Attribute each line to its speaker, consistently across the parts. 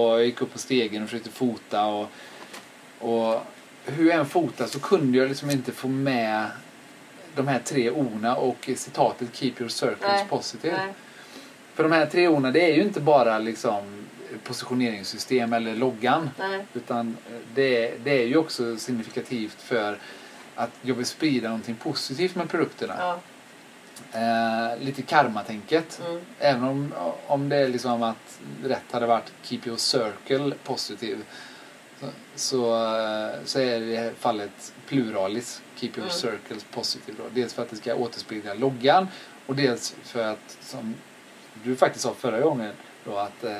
Speaker 1: och jag gick upp på stegen och försökte fota och, och hur jag än fotade så kunde jag liksom inte få med de här tre orna och citatet Keep your circles
Speaker 2: Nej.
Speaker 1: positive.
Speaker 2: Nej.
Speaker 1: För de här tre orna det är ju inte bara liksom positioneringssystem eller loggan.
Speaker 2: Nej.
Speaker 1: Utan det, det är ju också signifikativt för att jag vill sprida någonting positivt med produkterna.
Speaker 2: Ja.
Speaker 1: Eh, lite karmatänket.
Speaker 2: Mm.
Speaker 1: Även om, om det är liksom att rätt hade varit keep your circle positiv. Så, så, eh, så är det i det här fallet pluralis keep your
Speaker 2: Mm.
Speaker 1: circles positive. Då. Dels för att det ska återspegla loggan och dels för att som du faktiskt sa förra gången då att eh,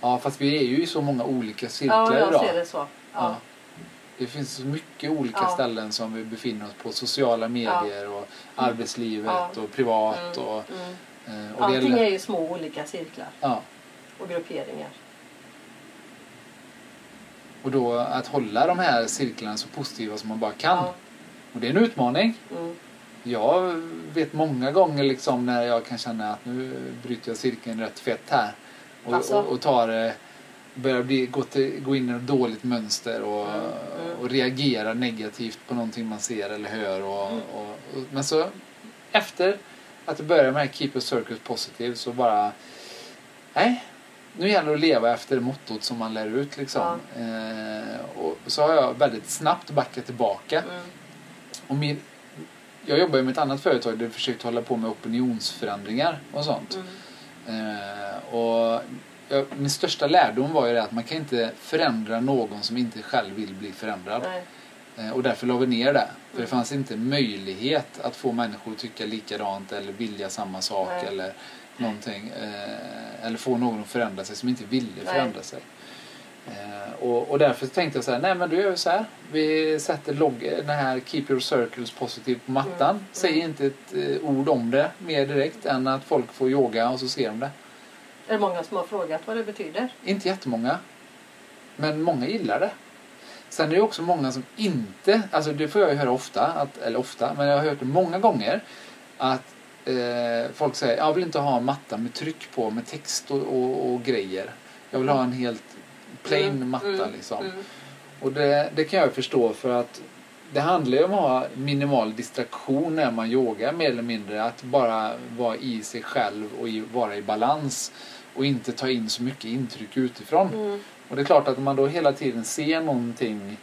Speaker 1: ja fast vi är ju i så många olika cirklar
Speaker 2: Ja, jag
Speaker 1: idag.
Speaker 2: ser det så.
Speaker 1: Ja.
Speaker 2: Ja.
Speaker 1: Det finns så mycket olika
Speaker 2: Ja.
Speaker 1: ställen som vi befinner oss på. Sociala medier och arbetslivet
Speaker 2: Ja.
Speaker 1: och privat.
Speaker 2: Mm,
Speaker 1: Och,
Speaker 2: mm.
Speaker 1: eh, och det
Speaker 2: Allting
Speaker 1: är,
Speaker 2: ju små olika cirklar
Speaker 1: ja.
Speaker 2: och grupperingar.
Speaker 1: Och då att hålla de här cirklarna så positiva som man bara kan.
Speaker 2: Ja.
Speaker 1: Och det är en utmaning.
Speaker 2: Mm.
Speaker 1: Jag vet många gånger liksom när jag kan känna att nu bryter jag cirkeln rätt fett här. Och,
Speaker 2: Alltså?
Speaker 1: och, och tar eh, börjar bli, gå, till, gå in i ett dåligt mönster och,
Speaker 2: Mm, mm.
Speaker 1: och reagera negativt på någonting man ser eller hör. Och,
Speaker 2: Mm.
Speaker 1: och, och, men så efter att jag började med det Keep Your Circus Positive så bara nej, nu gäller det att leva efter mottot som man lär ut liksom. Eh, och så har jag väldigt snabbt backat tillbaka.
Speaker 2: Mm.
Speaker 1: Och min, jag jobbar ju med ett annat företag där vi försökte hålla på med opinionsförändringar och sånt.
Speaker 2: Mm.
Speaker 1: Eh, och jag, min största lärdom var ju det att man kan inte förändra någon som inte själv vill bli förändrad.
Speaker 2: Nej.
Speaker 1: Eh, och därför la vi ner det. För det
Speaker 2: Mm.
Speaker 1: fanns inte möjlighet att få människor att tycka likadant eller vilja samma sak
Speaker 2: Nej.
Speaker 1: eller någonting. Eh, eller få någon att förändra sig som inte ville
Speaker 2: Nej.
Speaker 1: förändra sig. Eh, och, och därför tänkte jag så här, nej men då gör så här. Vi sätter logg, den här Keep Your Circles Positive på mattan.
Speaker 2: Mm.
Speaker 1: Säger inte ett eh, ord om det mer direkt än att folk får yoga och så ser de det.
Speaker 2: Är det många som har frågat vad det betyder?
Speaker 1: Inte jättemånga. Men många gillar det. Sen är det också många som inte, alltså det får jag ju höra ofta, att, eller ofta, men jag har hört det många gånger. Att eh, folk säger, jag vill inte ha en matta med tryck på, med text och, och, och grejer. Jag vill ha en helt plain
Speaker 2: Mm,
Speaker 1: matta
Speaker 2: mm,
Speaker 1: liksom.
Speaker 2: Mm.
Speaker 1: Och det, det kan jag förstå för att det handlar ju om att ha minimal distraktion när man yogar mer eller mindre. Att bara vara i sig själv och i, vara i balans. Och inte ta in så mycket intryck utifrån.
Speaker 2: Mm.
Speaker 1: Och det är klart att om man då hela tiden ser någonting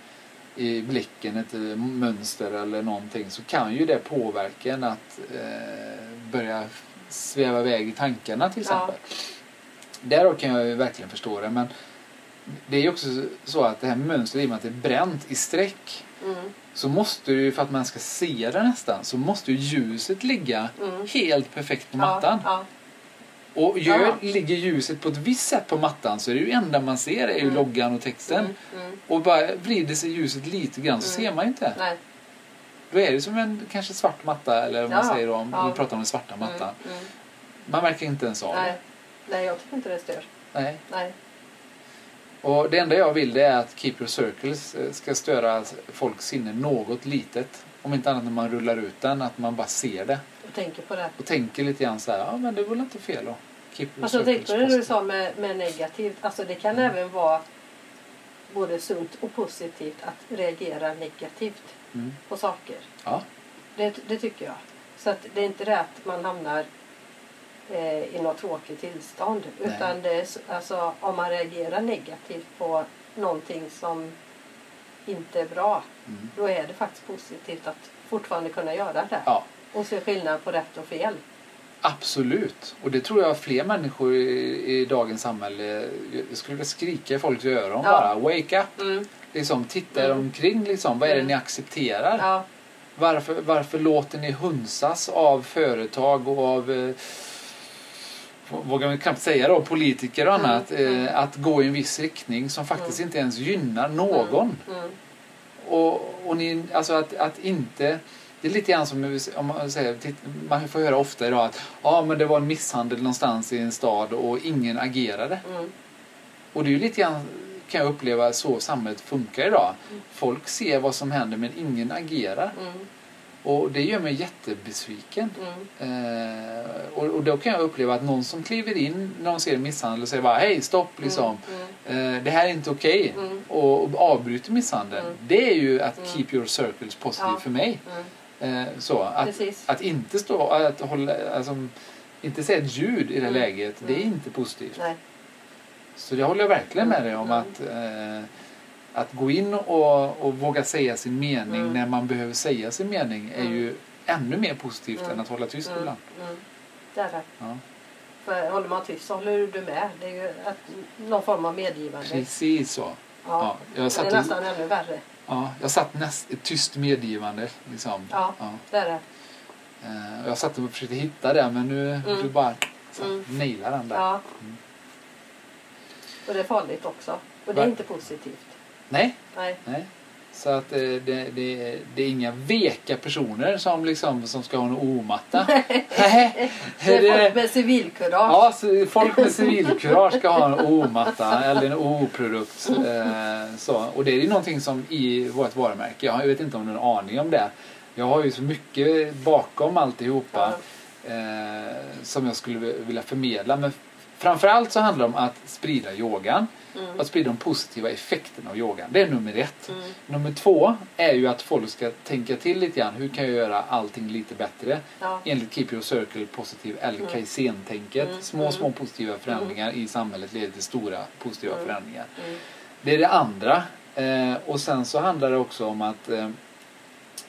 Speaker 1: i blicken, ett mönster eller någonting så kan ju det påverka en att eh, börja sväva iväg i tankarna till
Speaker 2: Ja.
Speaker 1: exempel. Därav kan jag ju verkligen förstå det men det är ju också så att det här mönstret i och med att det är bränt i streck. Så måste ju, för att man ska se det nästan, så måste ju ljuset ligga
Speaker 2: Mm.
Speaker 1: helt perfekt på mattan.
Speaker 2: Ja,
Speaker 1: Och gör,
Speaker 2: Ja.
Speaker 1: ligger ljuset på ett visst sätt på mattan så är det ju enda man ser är ju
Speaker 2: Mm.
Speaker 1: loggan och
Speaker 2: ja.
Speaker 1: texten.
Speaker 2: Mm. Mm.
Speaker 1: Och bara vrider sig ljuset lite grann så
Speaker 2: Mm.
Speaker 1: ser man ju inte.
Speaker 2: Nej.
Speaker 1: Då är det som en kanske svart matta eller vad man
Speaker 2: Ja.
Speaker 1: säger då, om
Speaker 2: Ja.
Speaker 1: vi pratar om den svarta mattan.
Speaker 2: Mm. Mm.
Speaker 1: Man märker inte ens av
Speaker 2: Nej.
Speaker 1: det.
Speaker 2: Nej, jag tycker inte det stör.
Speaker 1: Nej.
Speaker 2: Nej.
Speaker 1: Och det enda jag vill det är att Keep Your Circles eh, ska störa folks sinne något litet. Om inte annat när man rullar ut den, att man bara ser det.
Speaker 2: Jag tänker på det.
Speaker 1: Och tänker lite grann så här, ja men det väl inte fel då. Keep Your
Speaker 2: Alltså
Speaker 1: Circles
Speaker 2: på det du sa med, med negativt. Alltså det kan även vara både sunt och positivt att reagera negativt
Speaker 1: Mm.
Speaker 2: på saker.
Speaker 1: Ja.
Speaker 2: Det, det tycker jag. Så att det är inte det att man hamnar eh, i något tråkigt tillstånd.
Speaker 1: Nej.
Speaker 2: Utan det är, alltså, om man reagerar negativt på någonting som inte är bra.
Speaker 1: Mm.
Speaker 2: Då är det faktiskt positivt att fortfarande kunna göra det.
Speaker 1: ja.
Speaker 2: Och se skillnad på rätt och fel.
Speaker 1: Absolut. Och det tror jag fler människor i, i dagens samhälle jag skulle skrika i folks öron
Speaker 2: Ja.
Speaker 1: bara. Wake up!
Speaker 2: Mm.
Speaker 1: Liksom, titta
Speaker 2: Mm.
Speaker 1: omkring liksom. Vad är det
Speaker 2: Mm.
Speaker 1: ni accepterar?
Speaker 2: Ja.
Speaker 1: Varför, varför låter ni hunsas av företag och av eh, vågar man knappt säga då, politiker och annat,
Speaker 2: mm.
Speaker 1: eh, att gå i en viss riktning som faktiskt
Speaker 2: Mm.
Speaker 1: inte ens gynnar någon.
Speaker 2: Mm. Mm.
Speaker 1: Och, och ni, alltså att, att inte... Det är lite grann som om man säger, man får höra ofta idag att ja, men det var en misshandel någonstans i en stad och ingen agerade.
Speaker 2: Mm.
Speaker 1: Och det är ju lite grann, kan jag uppleva, så samhället funkar idag.
Speaker 2: Mm.
Speaker 1: Folk ser vad som händer men ingen agerar.
Speaker 2: Mm.
Speaker 1: Och det gör mig jättebesviken.
Speaker 2: Mm.
Speaker 1: Eh, och, och då kan jag uppleva att någon som kliver in när de ser misshandel och säger bara hej stopp liksom.
Speaker 2: Mm.
Speaker 1: Eh, det här är inte okej.
Speaker 2: Mm.
Speaker 1: Och, och avbryter misshandeln.
Speaker 2: Mm.
Speaker 1: Det är ju att
Speaker 2: Mm.
Speaker 1: keep your circles positive
Speaker 2: Ja.
Speaker 1: för mig.
Speaker 2: Mm.
Speaker 1: Eh, så, att,
Speaker 2: Precis.
Speaker 1: att inte stå, att hålla, alltså, inte säga ett ljud i det
Speaker 2: Mm.
Speaker 1: läget, det är
Speaker 2: Mm.
Speaker 1: inte positivt.
Speaker 2: Nej.
Speaker 1: Så det håller jag verkligen med dig om
Speaker 2: Mm.
Speaker 1: att, eh, att gå in och, och våga säga sin mening
Speaker 2: Mm.
Speaker 1: när man behöver säga sin mening är
Speaker 2: Mm.
Speaker 1: ju ännu mer positivt
Speaker 2: Mm.
Speaker 1: än att hålla tyst
Speaker 2: Mm.
Speaker 1: ibland.
Speaker 2: Mm. Det är det.
Speaker 1: Ja,
Speaker 2: För håller man tyst så håller du med. Det är ju att, någon form av medgivande.
Speaker 1: precis så.
Speaker 2: Ja.
Speaker 1: Ja, jag
Speaker 2: det
Speaker 1: satt
Speaker 2: är
Speaker 1: och-
Speaker 2: nästan ännu värre.
Speaker 1: Ja, jag satt näst, ett tyst medgivande. Liksom.
Speaker 2: Ja. Det är det.
Speaker 1: Eh, jag satt och försökte hitta det men nu
Speaker 2: Mm.
Speaker 1: du bara så,
Speaker 2: Mm.
Speaker 1: nailar den där.
Speaker 2: Ja. Och det är farligt också. Och det är inte positivt.
Speaker 1: Nej,
Speaker 2: Nej.
Speaker 1: nej. Så att eh, det, det, det är inga veka personer som, liksom, som ska ha en omatta. Nej.
Speaker 2: Det är folk med civilkurage.
Speaker 1: Ja, folk med civilkurage ska ha en O-matta eller en O-produkt. Eh, så. Och det är ju någonting som i vårt varumärke, jag vet inte om du har en aning om det. Jag har ju så mycket bakom alltihopa eh, som jag skulle vilja förmedla. Men framförallt så handlar det om att sprida yogan.
Speaker 2: Mm.
Speaker 1: Att sprida de positiva effekterna av yogan. Det är nummer ett.
Speaker 2: Mm.
Speaker 1: Nummer två är ju att folk ska tänka till lite grann. Hur kan jag göra allting lite bättre?
Speaker 2: Ja.
Speaker 1: enligt Keep Your Circle positiv eller
Speaker 2: Mm.
Speaker 1: Kaizen-tänket.
Speaker 2: Mm.
Speaker 1: Små,
Speaker 2: Mm.
Speaker 1: små positiva förändringar i samhället leder till stora positiva
Speaker 2: Mm.
Speaker 1: förändringar.
Speaker 2: Mm.
Speaker 1: Det är det andra. Eh, och sen så handlar det också om att eh,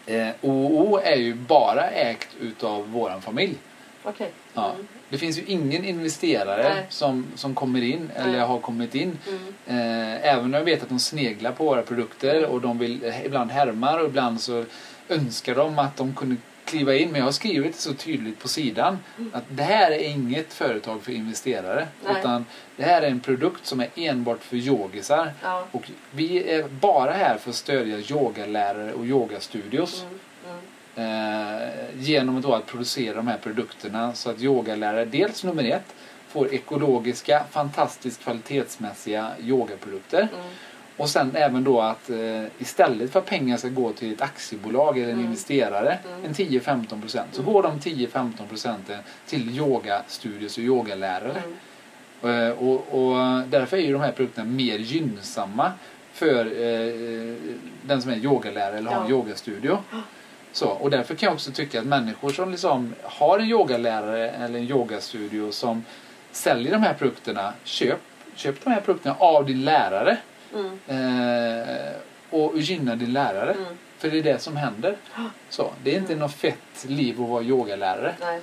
Speaker 1: eh, OO är ju bara ägt utav våran familj.
Speaker 2: Okej.
Speaker 1: Ja.
Speaker 2: Mm.
Speaker 1: Det finns ju ingen investerare
Speaker 2: Nej.
Speaker 1: som, som kommer in eller
Speaker 2: Nej.
Speaker 1: har kommit in.
Speaker 2: Mm.
Speaker 1: Eh, även om jag vet att de sneglar på våra produkter och de vill eh, ibland härmar och ibland så önskar de att de kunde kliva in. Men jag har skrivit så tydligt på sidan att det här är inget företag för investerare.
Speaker 2: Nej.
Speaker 1: Utan det här är en produkt som är enbart för yogisar.
Speaker 2: Ja.
Speaker 1: Och vi är bara här för att stödja yogalärare och yogastudios.
Speaker 2: Mm. Mm.
Speaker 1: Eh, genom då att producera de här produkterna så att yogalärare dels nummer ett får ekologiska, fantastiskt kvalitetsmässiga yogaprodukter.
Speaker 2: Mm.
Speaker 1: Och sen även då att eh, istället för att pengar ska gå till ett aktiebolag eller en
Speaker 2: Mm.
Speaker 1: investerare,
Speaker 2: Mm.
Speaker 1: en 10-15 procent, så går de 10-15 procenten till yogastudios och yogalärare.
Speaker 2: Mm.
Speaker 1: Eh, och, och därför är ju de här produkterna mer gynnsamma för eh, den som är yogalärare eller har en yogastudio. Så, och därför kan jag också tycka att människor som liksom har en yogalärare eller en yogastudio som säljer de här produkterna, köp, köp de här produkterna av din lärare
Speaker 2: Mm.
Speaker 1: eh, och gynna din lärare.
Speaker 2: Mm.
Speaker 1: För det är det som händer. Så, det är inte något fett liv att vara yogalärare.
Speaker 2: Nej.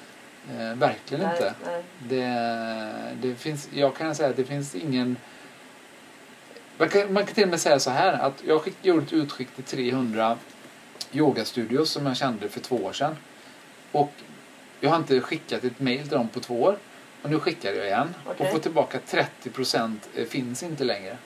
Speaker 1: Eh, verkligen
Speaker 2: Nej.
Speaker 1: inte.
Speaker 2: Nej.
Speaker 1: Det, det finns, jag kan säga att det finns ingen... Man kan, man kan till och med säga så här att jag skick, gjorde ett utskick till 300 yogastudios som jag kände för två år sedan. Och jag har inte skickat ett mail till dem på två år. Och nu skickar jag igen
Speaker 2: Okej.
Speaker 1: och får tillbaka 30% eh, finns inte längre.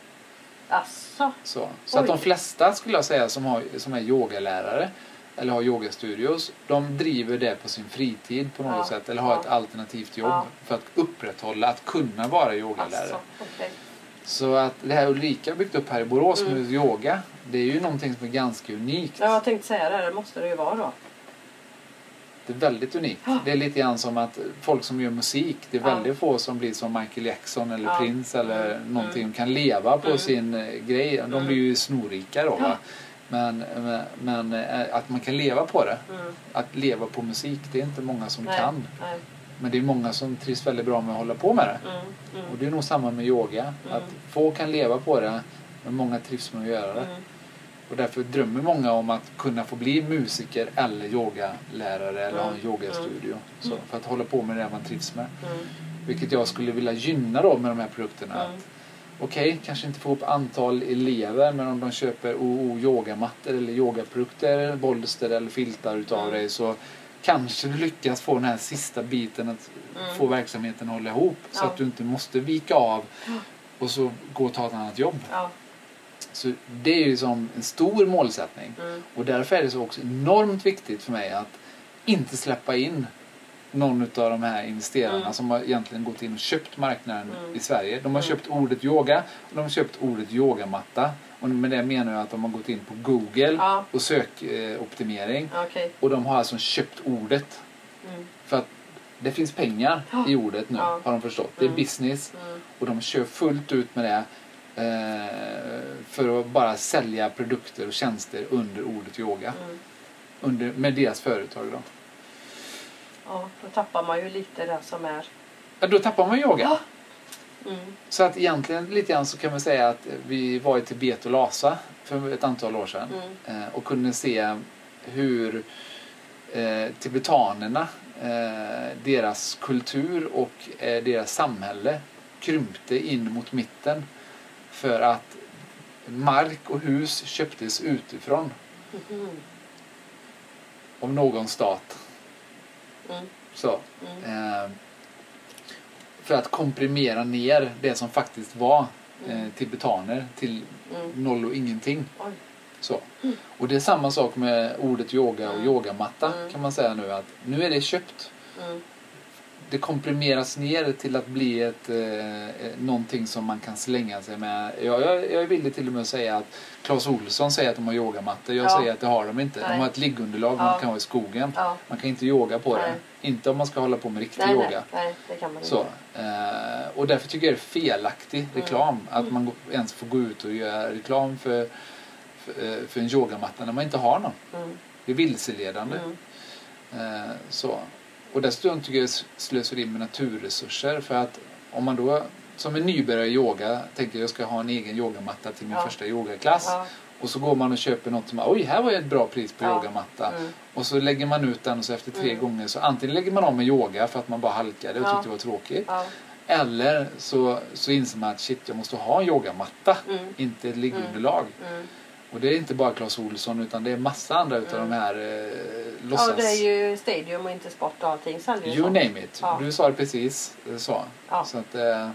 Speaker 2: Asså?
Speaker 1: Så, så att de flesta skulle jag säga som, har, som är yogalärare eller har yogastudios, de driver det på sin fritid på något
Speaker 2: Ja,
Speaker 1: sätt eller har
Speaker 2: ja.
Speaker 1: ett alternativt jobb
Speaker 2: Ja.
Speaker 1: för att upprätthålla, att kunna vara yogalärare.
Speaker 2: Asså? Okej.
Speaker 1: Så att det här Ulrika har byggt upp här i Borås
Speaker 2: Mm.
Speaker 1: med yoga, det är ju någonting som är ganska unikt.
Speaker 2: Ja, jag tänkte säga det. Det måste det ju vara då.
Speaker 1: Det är väldigt unikt.
Speaker 2: Ja.
Speaker 1: Det är lite grann som att folk som gör musik, det är
Speaker 2: Ja.
Speaker 1: väldigt få som blir som Michael Jackson eller
Speaker 2: Ja.
Speaker 1: Prince eller
Speaker 2: Mm.
Speaker 1: någonting och kan leva på
Speaker 2: Mm.
Speaker 1: sin eh, grej. De
Speaker 2: Mm.
Speaker 1: blir ju snorrika då.
Speaker 2: Ja.
Speaker 1: Men, men, men eh, att man kan leva på det.
Speaker 2: Mm.
Speaker 1: Att leva på musik, det är inte många som
Speaker 2: Nej.
Speaker 1: kan.
Speaker 2: Nej.
Speaker 1: Men det är många som trivs väldigt bra med att hålla på med det.
Speaker 2: Mm.
Speaker 1: Och det är nog samma med yoga. Att få kan leva på det, men många trivs med att göra det. Och därför drömmer många om att kunna få bli musiker eller yogalärare eller ha en yogastudio. Så,
Speaker 2: Mm.
Speaker 1: för att hålla på med det man trivs med.
Speaker 2: Mm.
Speaker 1: Vilket jag skulle vilja gynna då med de här produkterna.
Speaker 2: Mm.
Speaker 1: Okej, kanske inte få upp antal elever men om de köper OO yogamattor eller yogaprodukter, bolster eller filtar utav
Speaker 2: Mm.
Speaker 1: dig så kanske du lyckas få den här sista biten att
Speaker 2: Mm.
Speaker 1: få verksamheten att hålla ihop så
Speaker 2: Ja.
Speaker 1: att du inte måste vika av och så gå och ta ett annat jobb.
Speaker 2: Ja.
Speaker 1: Så det är ju som en stor målsättning.
Speaker 2: Mm.
Speaker 1: Och därför är det så också enormt viktigt för mig att inte släppa in någon av de här investerarna
Speaker 2: Mm.
Speaker 1: som har egentligen gått in och köpt marknaden
Speaker 2: Mm.
Speaker 1: i Sverige. De har
Speaker 2: Mm.
Speaker 1: köpt ordet yoga och de har köpt ordet yogamatta. Och med det menar jag att de har gått in på Google
Speaker 2: Ja.
Speaker 1: och sökoptimering.
Speaker 2: Okej.
Speaker 1: Och de har alltså köpt ordet.
Speaker 2: Mm.
Speaker 1: För att det finns pengar
Speaker 2: Ja.
Speaker 1: i ordet nu,
Speaker 2: Ja.
Speaker 1: har de förstått. Det är
Speaker 2: Mm.
Speaker 1: business och de kör fullt ut med det. Eh, för att bara sälja produkter och tjänster under ordet yoga.
Speaker 2: Mm.
Speaker 1: Under, med deras företag då.
Speaker 2: Ja, då tappar man ju lite det som är...
Speaker 1: Ja, då tappar man yoga.
Speaker 2: Ja. Mm.
Speaker 1: Så att egentligen lite grann så kan man säga att vi var i Tibet och Lhasa för ett antal år sedan.
Speaker 2: Mm.
Speaker 1: Eh, och kunde se hur eh, tibetanerna, eh, deras kultur och eh, deras samhälle krympte in mot mitten. För att mark och hus köptes utifrån
Speaker 2: Mhm.
Speaker 1: av någon stat.
Speaker 2: Mm.
Speaker 1: Så.
Speaker 2: Mm.
Speaker 1: Eh, för att komprimera ner det som faktiskt var eh,
Speaker 2: Mm.
Speaker 1: tibetaner till
Speaker 2: Mm.
Speaker 1: noll och ingenting.
Speaker 2: Oj.
Speaker 1: Så. Och det är samma sak med ordet yoga och
Speaker 2: Mm.
Speaker 1: yogamatta
Speaker 2: Mm.
Speaker 1: kan man säga nu att nu är det köpt.
Speaker 2: Mm.
Speaker 1: Det komprimeras ner till att bli ett, eh, eh, någonting som man kan slänga sig med. Jag, jag, jag är villig till och med att säga att Clas Olsson säger att de har yogamattor. Jag
Speaker 2: Ja.
Speaker 1: säger att det har de inte. De
Speaker 2: Nej.
Speaker 1: har ett liggunderlag
Speaker 2: Ja.
Speaker 1: man kan ha i skogen.
Speaker 2: Ja.
Speaker 1: Man kan inte yoga på det. Inte om man ska hålla på med riktig
Speaker 2: Nej,
Speaker 1: yoga.
Speaker 2: nej, det kan man
Speaker 1: Så, eh, och därför tycker jag det är felaktig reklam. Att man ens får gå ut och göra reklam för, för, eh, för en yogamatta när man inte har någon.
Speaker 2: Mm.
Speaker 1: Det är vilseledande.
Speaker 2: Mm.
Speaker 1: Eh, så. Och dessutom tycker jag det är slöseri med naturresurser. För att om man då som en nybörjare i yoga tänker jag ska ha en egen yogamatta till min
Speaker 2: Ja.
Speaker 1: första yogaklass.
Speaker 2: Ja.
Speaker 1: Och så går man och köper något som oj här var ju ett bra pris på
Speaker 2: Ja.
Speaker 1: yogamatta.
Speaker 2: Mm.
Speaker 1: Och så lägger man ut den och så efter tre
Speaker 2: Mm.
Speaker 1: gånger så antingen lägger man om med yoga för att man bara halkade och
Speaker 2: Ja.
Speaker 1: tyckte det var tråkigt.
Speaker 2: Ja.
Speaker 1: Eller så, så inser man att shit, jag måste ha en yogamatta,
Speaker 2: Mm.
Speaker 1: inte ett liggunderlag.
Speaker 2: Mm.
Speaker 1: Och det är inte bara Clas Olsson utan det är massa andra utav
Speaker 2: Mm.
Speaker 1: de här eh, låtsas...
Speaker 2: ja, det är ju Stadium och inte Sport och allting ju
Speaker 1: You
Speaker 2: så.
Speaker 1: name it.
Speaker 2: Ja.
Speaker 1: Du sa det precis eh, så.
Speaker 2: Ja.
Speaker 1: Så att, eh,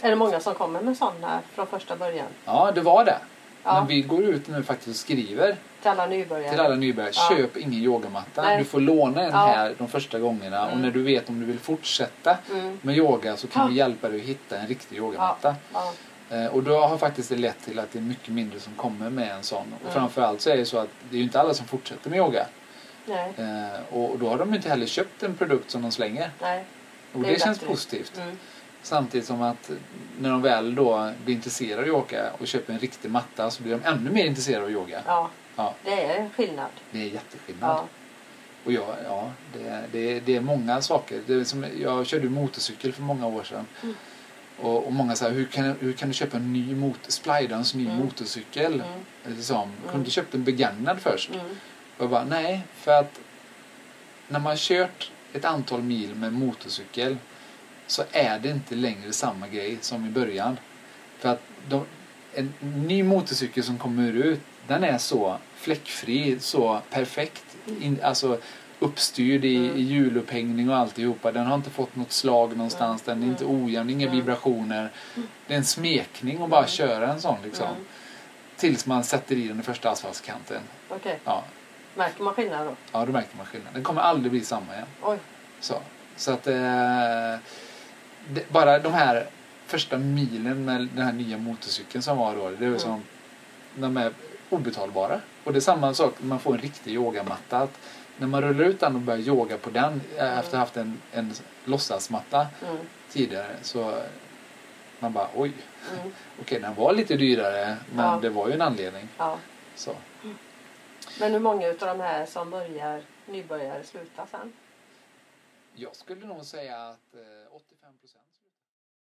Speaker 2: Är det många som kommer med sådana från första början?
Speaker 1: ja, det var det.
Speaker 2: Ja.
Speaker 1: Men vi går ut nu faktiskt och skriver
Speaker 2: Till alla nybörjare?
Speaker 1: till alla nybörjare.
Speaker 2: Ja.
Speaker 1: Köp ingen yogamatta.
Speaker 2: Nej.
Speaker 1: Du får låna en
Speaker 2: Ja.
Speaker 1: här de första gångerna. Och
Speaker 2: Mm.
Speaker 1: när du vet om du vill fortsätta
Speaker 2: Mm.
Speaker 1: med yoga så kan vi hjälpa dig att hitta en riktig yogamatta.
Speaker 2: Ja.
Speaker 1: Eh, Och då har faktiskt det lett till att det är mycket mindre som kommer med en sån. Och
Speaker 2: Mm.
Speaker 1: framförallt så är det så att det är ju inte alla som fortsätter med yoga.
Speaker 2: Nej.
Speaker 1: Eh, Och då har de inte heller köpt en produkt som de slänger.
Speaker 2: Nej.
Speaker 1: Och
Speaker 2: Det
Speaker 1: det, känns
Speaker 2: bättre.
Speaker 1: positivt.
Speaker 2: Mm.
Speaker 1: Samtidigt som att när de väl då blir intresserade av yoga och köper en riktig matta så blir de ännu mer intresserade av yoga.
Speaker 2: Ja.
Speaker 1: Ja.
Speaker 2: Det är en skillnad.
Speaker 1: Det är jätteskillnad.
Speaker 2: Ja.
Speaker 1: Och jag, ja, det, det, det är många saker. Det är som, jag körde motorcykel för många år sedan.
Speaker 2: Mm.
Speaker 1: Och, och många säger hur kan, hur kan du köpa en ny Splidans ny
Speaker 2: Mm.
Speaker 1: motorcykel?
Speaker 2: Mm.
Speaker 1: Liksom,
Speaker 2: Mm.
Speaker 1: Kunde inte köpt en begagnad först?
Speaker 2: Mm.
Speaker 1: Och jag bara, nej, för att när man har kört ett antal mil med motorcykel så är det inte längre samma grej som i början. För att de, en ny motorcykel som kommer ut, den är så fläckfri, så perfekt. In, alltså uppstyrd i,
Speaker 2: Mm.
Speaker 1: i hjulupphängning och alltihopa. Den har inte fått något slag någonstans, den är inte ojämn, inga
Speaker 2: Mm.
Speaker 1: vibrationer. Det är en smekning att bara
Speaker 2: Mm.
Speaker 1: köra en sån liksom.
Speaker 2: Mm.
Speaker 1: Tills man sätter i den i första asfaltskanten.
Speaker 2: Okej.
Speaker 1: Ja,
Speaker 2: Märker man skillnad då?
Speaker 1: Ja, då märker man skillnad. Den kommer aldrig bli samma igen.
Speaker 2: Oj.
Speaker 1: Så, så att eh, det, bara de här första milen med den här nya motorcykeln som var då, det är
Speaker 2: Mm.
Speaker 1: som, de är obetalbara. Och det är samma sak när man får en riktig yogamatta. Att när man rullar ut den och börjar yoga på den eh,
Speaker 2: Mm.
Speaker 1: efter att ha haft en, en låtsasmatta
Speaker 2: Mm.
Speaker 1: tidigare så man bara oj,
Speaker 2: Mm.
Speaker 1: okej den var lite dyrare men
Speaker 2: Ja.
Speaker 1: det var ju en anledning.
Speaker 2: Ja.
Speaker 1: Så.
Speaker 2: Men hur många av de här som börjar nybörjare slutar sen?
Speaker 1: Jag skulle nog säga att eh, 85 procent